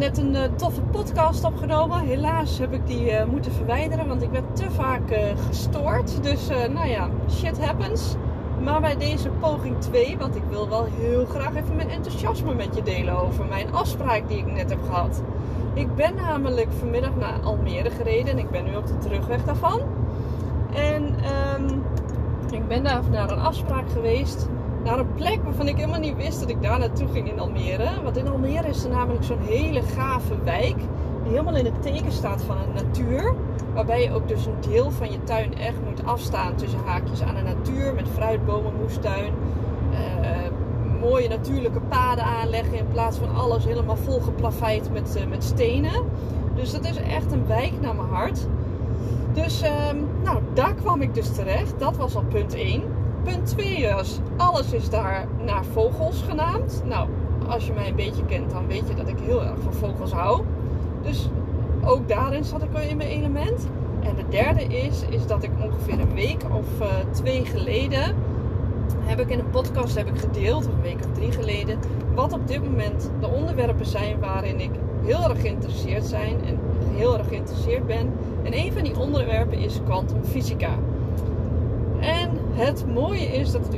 Net een uh, toffe podcast opgenomen. Helaas heb ik die uh, moeten verwijderen, want ik werd te vaak uh, gestoord. Dus nou ja, shit happens. Maar bij deze poging 2, want ik wil wel heel graag even mijn enthousiasme met je delen over mijn afspraak die ik net heb gehad. Ik ben namelijk vanmiddag naar Almere gereden en ik ben nu op de terugweg daarvan. En um, ik ben daar naar een afspraak geweest naar een plek waarvan ik helemaal niet wist dat ik daar naartoe ging in Almere. Want in Almere is er namelijk zo'n hele gave wijk. Die helemaal in het teken staat van de natuur. Waarbij je ook dus een deel van je tuin echt moet afstaan tussen haakjes aan de natuur. Met fruitbomen, moestuin. Uh, mooie natuurlijke paden aanleggen. In plaats van alles helemaal volgeplaveid met, uh, met stenen. Dus dat is echt een wijk naar mijn hart. Dus uh, nou, daar kwam ik dus terecht. Dat was al punt 1. Punt 2 was, alles is daar naar vogels genaamd. Nou, als je mij een beetje kent, dan weet je dat ik heel erg van vogels hou. Dus ook daarin zat ik wel in mijn element. En de derde is, is dat ik ongeveer een week of uh, twee geleden heb ik in een podcast heb ik gedeeld, een week of drie geleden, wat op dit moment de onderwerpen zijn waarin ik heel erg geïnteresseerd zijn en heel erg geïnteresseerd ben. En een van die onderwerpen is kwantumfysica. Het mooie is dat het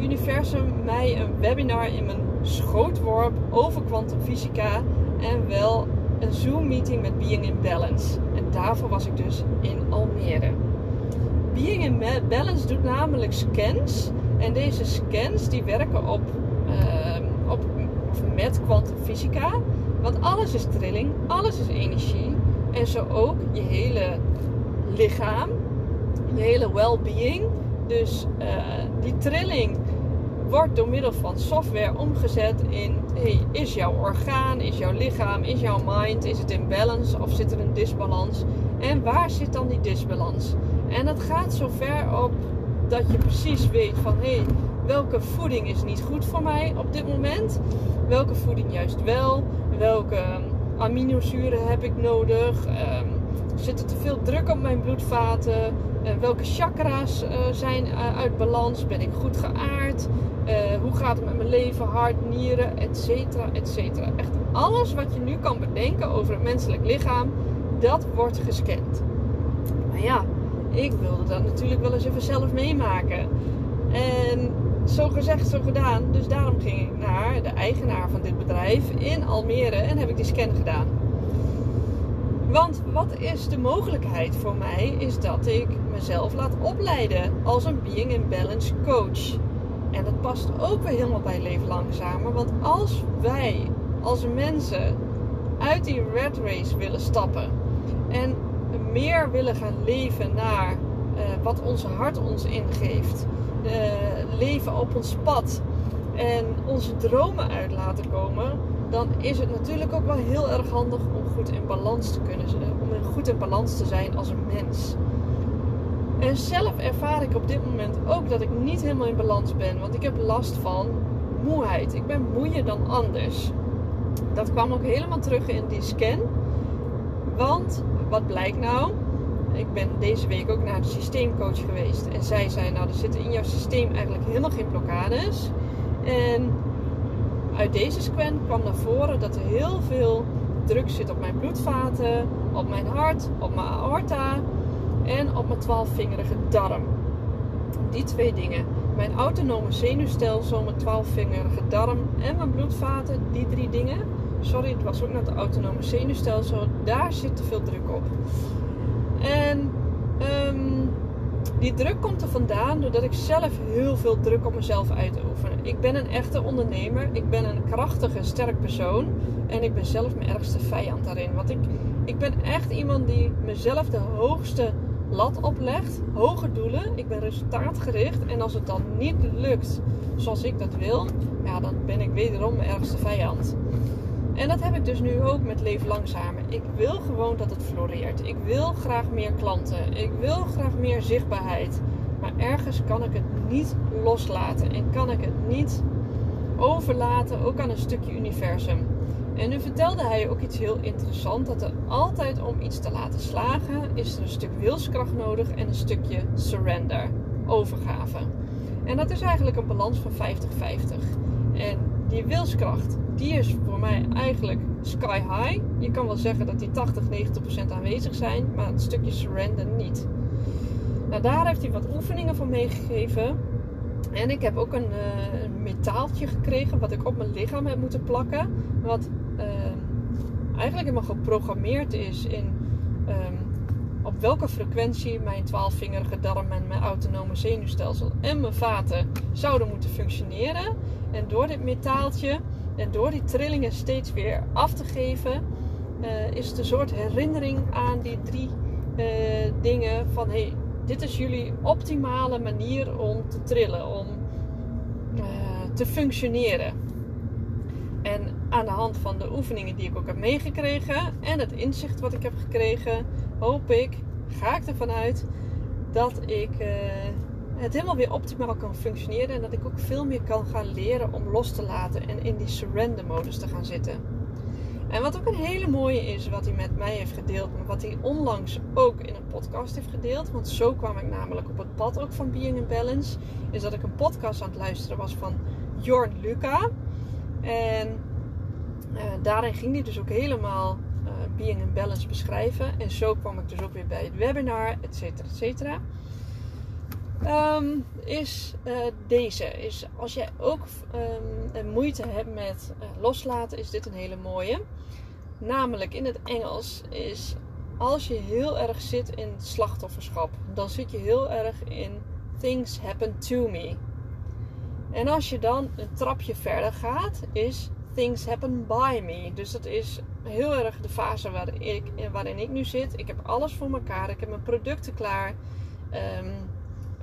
universum mij een webinar in mijn schoot worp over kwantumfysica en wel een Zoom meeting met Being in Balance. En daarvoor was ik dus in Almere. Being in Balance doet namelijk scans en deze scans die werken op, uh, op met kwantumfysica. Want alles is trilling, alles is energie en zo ook je hele lichaam je hele well-being. Dus uh, die trilling wordt door middel van software omgezet in: hey, is jouw orgaan, is jouw lichaam, is jouw mind, is het in balance of zit er een disbalans? En waar zit dan die disbalans? En het gaat zo ver op dat je precies weet van hé, hey, welke voeding is niet goed voor mij op dit moment? Welke voeding juist wel? Welke aminozuren heb ik nodig? Um, zit er te veel druk op mijn bloedvaten? Uh, welke chakra's uh, zijn uh, uit balans? Ben ik goed geaard? hoe gaat het met mijn leven, hart, nieren, etcetera, etcetera. Echt alles wat je nu kan bedenken over het menselijk lichaam, dat wordt gescand. Maar ja, ik wilde dat natuurlijk wel eens even zelf meemaken. En zo gezegd, zo gedaan. Dus daarom ging ik naar de eigenaar van dit bedrijf in Almere en heb ik die scan gedaan. Want wat is de mogelijkheid voor mij? Is dat ik mezelf laat opleiden als een Being in Balance coach. En dat past ook weer helemaal bij Leven Langzamer. Want als wij als mensen uit die red race willen stappen en meer willen gaan leven naar uh, wat onze hart ons ingeeft, uh, leven op ons pad en onze dromen uit laten komen, dan is het natuurlijk ook wel heel erg handig om goed in balans te kunnen zijn. Om goed in balans te zijn als een mens. En zelf ervaar ik op dit moment ook dat ik niet helemaal in balans ben. Want ik heb last van moeheid. Ik ben moeier dan anders. Dat kwam ook helemaal terug in die scan. Want wat blijkt nou? Ik ben deze week ook naar de systeemcoach geweest. En zij zei: Nou, er zitten in jouw systeem eigenlijk helemaal geen blokkades. En uit deze scan kwam naar voren dat er heel veel druk zit op mijn bloedvaten, op mijn hart, op mijn aorta en op mijn twaalfvingerige darm. Die twee dingen. Mijn autonome zenuwstelsel, mijn twaalfvingerige darm en mijn bloedvaten, die drie dingen. Sorry, het was ook naar het autonome zenuwstelsel. Daar zit te veel druk op. En um, die druk komt er vandaan doordat ik zelf heel veel druk op mezelf uitoefen. Ik ben een echte ondernemer. Ik ben een krachtige, sterk persoon. En ik ben zelf mijn ergste vijand daarin. Want ik, ik ben echt iemand die mezelf de hoogste lat oplegt. Hoge doelen. Ik ben resultaatgericht. En als het dan niet lukt zoals ik dat wil, ja, dan ben ik wederom mijn ergste vijand. En dat heb ik dus nu ook met Leef Langzamer. Ik wil gewoon dat het floreert. Ik wil graag meer klanten. Ik wil graag meer zichtbaarheid. Maar ergens kan ik het niet loslaten. En kan ik het niet overlaten ook aan een stukje universum. En nu vertelde hij ook iets heel interessants. Dat er altijd om iets te laten slagen is er een stuk wilskracht nodig en een stukje surrender. Overgave. En dat is eigenlijk een balans van 50-50. En die wilskracht, die is voor mij eigenlijk sky high. Je kan wel zeggen dat die 80, 90% aanwezig zijn, maar het stukje surrender niet. Nou, daar heeft hij wat oefeningen voor meegegeven. En ik heb ook een, een, metaaltje gekregen wat ik op mijn lichaam heb moeten plakken. Wat uh, eigenlijk helemaal geprogrammeerd is in um, op welke frequentie mijn twaalfvingerige darm en mijn autonome zenuwstelsel en mijn vaten zouden moeten functioneren. En door dit metaaltje en door die trillingen steeds weer af te geven, uh, is het een soort herinnering aan die drie uh, dingen van hey, dit is jullie optimale manier om te trillen, om uh, te functioneren. Aan de hand van de oefeningen die ik ook heb meegekregen en het inzicht wat ik heb gekregen, hoop ik, ga ik ervan uit dat ik uh, het helemaal weer optimaal kan functioneren en dat ik ook veel meer kan gaan leren om los te laten en in die surrender modus te gaan zitten. En wat ook een hele mooie is, wat hij met mij heeft gedeeld, maar wat hij onlangs ook in een podcast heeft gedeeld, want zo kwam ik namelijk op het pad ook van Being in Balance, is dat ik een podcast aan het luisteren was van Jorn Luca. En uh, daarin ging hij dus ook helemaal uh, Being in Balance beschrijven. En zo kwam ik dus ook weer bij het webinar, et cetera, et cetera. Um, is uh, deze. Is als jij ook um, moeite hebt met loslaten, is dit een hele mooie. Namelijk in het Engels is als je heel erg zit in slachtofferschap, dan zit je heel erg in things happen to me. En als je dan een trapje verder gaat, is things happen by me. Dus dat is heel erg de fase waarin ik, waarin ik nu zit. Ik heb alles voor elkaar. Ik heb mijn producten klaar. Um,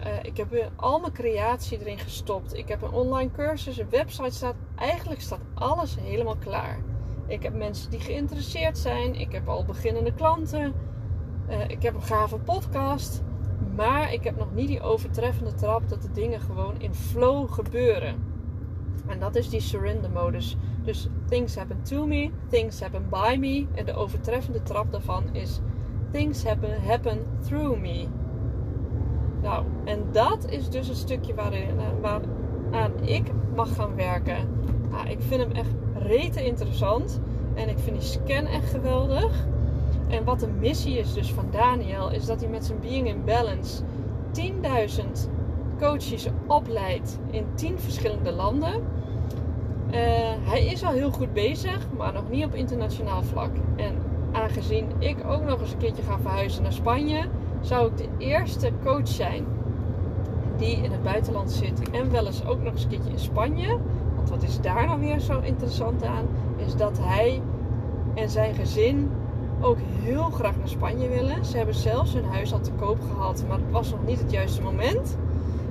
uh, ik heb al mijn creatie erin gestopt. Ik heb een online cursus, een website staat. Eigenlijk staat alles helemaal klaar. Ik heb mensen die geïnteresseerd zijn. Ik heb al beginnende klanten. Uh, ik heb een gave podcast. Maar ik heb nog niet die overtreffende trap dat de dingen gewoon in flow gebeuren. En dat is die surrender modus. Dus things happen to me, things happen by me. En de overtreffende trap daarvan is things happen, happen through me. Nou, en dat is dus een stukje waarin, uh, waaraan ik mag gaan werken. Nou, ik vind hem echt rete interessant. En ik vind die scan echt geweldig. En wat de missie is dus van Daniel, is dat hij met zijn Being in Balance 10.000 coaches opleidt in 10 verschillende landen. Uh, hij is al heel goed bezig, maar nog niet op internationaal vlak. En aangezien ik ook nog eens een keertje ga verhuizen naar Spanje, zou ik de eerste coach zijn die in het buitenland zit en wel eens ook nog eens een keertje in Spanje. Want wat is daar nou weer zo interessant aan? Is dat hij en zijn gezin ook heel graag naar Spanje willen. Ze hebben zelfs hun huis al te koop gehad, maar het was nog niet het juiste moment.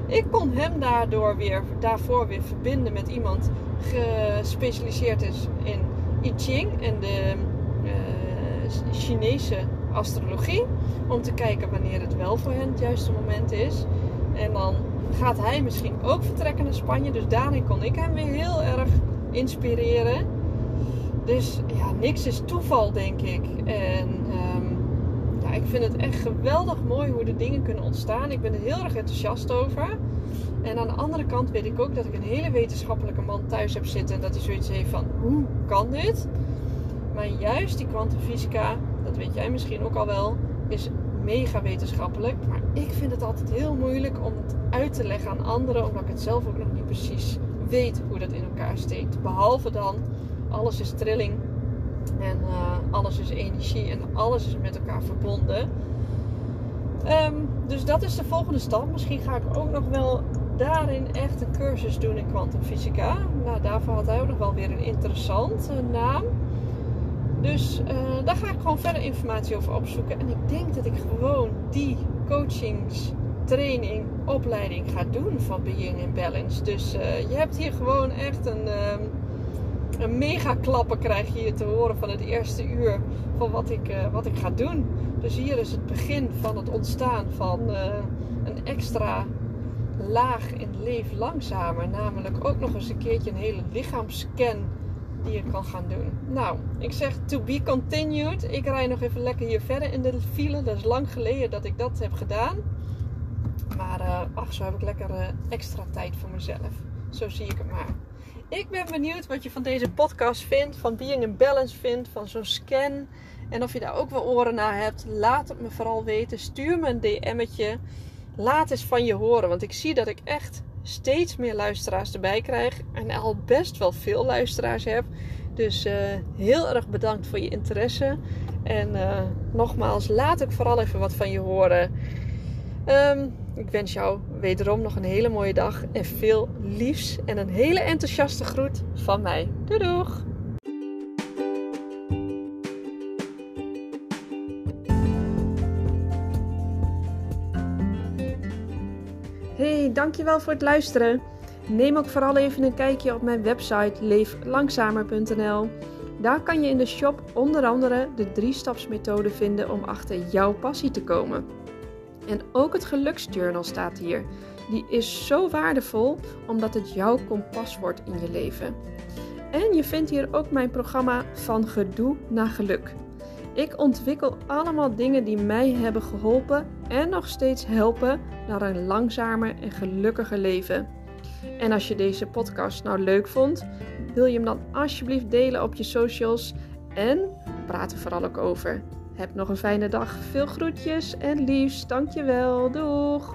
Ik kon hem daardoor weer, daarvoor weer verbinden met iemand gespecialiseerd is in I Ching en de uh, Chinese astrologie. Om te kijken wanneer het wel voor hen het juiste moment is. En dan gaat hij misschien ook vertrekken naar Spanje. Dus daarin kon ik hem weer heel erg inspireren. Dus ja, niks is toeval, denk ik. En um, ik vind het echt geweldig mooi hoe de dingen kunnen ontstaan. Ik ben er heel erg enthousiast over. En aan de andere kant weet ik ook dat ik een hele wetenschappelijke man thuis heb zitten. En dat hij zoiets heeft van, hoe kan dit? Maar juist die kwantumfysica, dat weet jij misschien ook al wel, is mega wetenschappelijk. Maar ik vind het altijd heel moeilijk om het uit te leggen aan anderen, omdat ik het zelf ook nog niet precies weet hoe dat in elkaar steekt. Behalve dan, alles is trilling en uh, alles is energie en alles is met elkaar verbonden. Um, dus dat is de volgende stap. Misschien ga ik ook nog wel daarin echt een cursus doen in kwantumfysica. Nou, daarvoor had hij ook nog wel weer een interessante naam. Dus uh, daar ga ik gewoon verder informatie over opzoeken. En ik denk dat ik gewoon die coachingstraining, opleiding ga doen van Being in Balance. Dus uh, je hebt hier gewoon echt een, uh, een mega klappen krijg je hier te horen van het eerste uur van wat ik, uh, wat ik ga doen. Dus hier is het begin van het ontstaan van uh, een extra laag in Leef Langzamer. Namelijk ook nog eens een keertje een hele lichaamsscan die je kan gaan doen. Nou, ik zeg to be continued. Ik rij nog even lekker hier verder in de file. Dat is lang geleden dat ik dat heb gedaan. Maar uh, ach, zo heb ik lekker extra tijd voor mezelf. Zo zie ik het maar. Ik ben benieuwd wat je van deze podcast vindt, van Being in Balance vindt, van zo'n scan. En of je daar ook wel oren naar hebt, laat het me vooral weten. Stuur me een DM'tje. Laat eens van je horen, want ik zie dat ik echt steeds meer luisteraars erbij krijg. En al best wel veel luisteraars heb. Dus uh, heel erg bedankt voor je interesse. En uh, nogmaals, laat ik vooral even wat van je horen. Um, ik wens jou wederom nog een hele mooie dag en veel liefs en een hele enthousiaste groet van mij. Doei doeg! Hey, dankjewel voor het luisteren. Neem ook vooral even een kijkje op mijn website leeflangzamer.nl. Daar kan je in de shop onder andere de drie-stapsmethode vinden om achter jouw passie te komen. En ook het geluksjournal staat hier. Die is zo waardevol omdat het jouw kompas wordt in je leven. En je vindt hier ook mijn programma Van Gedoe naar Geluk. Ik ontwikkel allemaal dingen die mij hebben geholpen en nog steeds helpen naar een langzamer en gelukkiger leven. En als je deze podcast nou leuk vond, wil je hem dan alsjeblieft delen op je socials en praat er vooral ook over. Heb nog een fijne dag. Veel groetjes en liefst. Dankjewel. Doeg!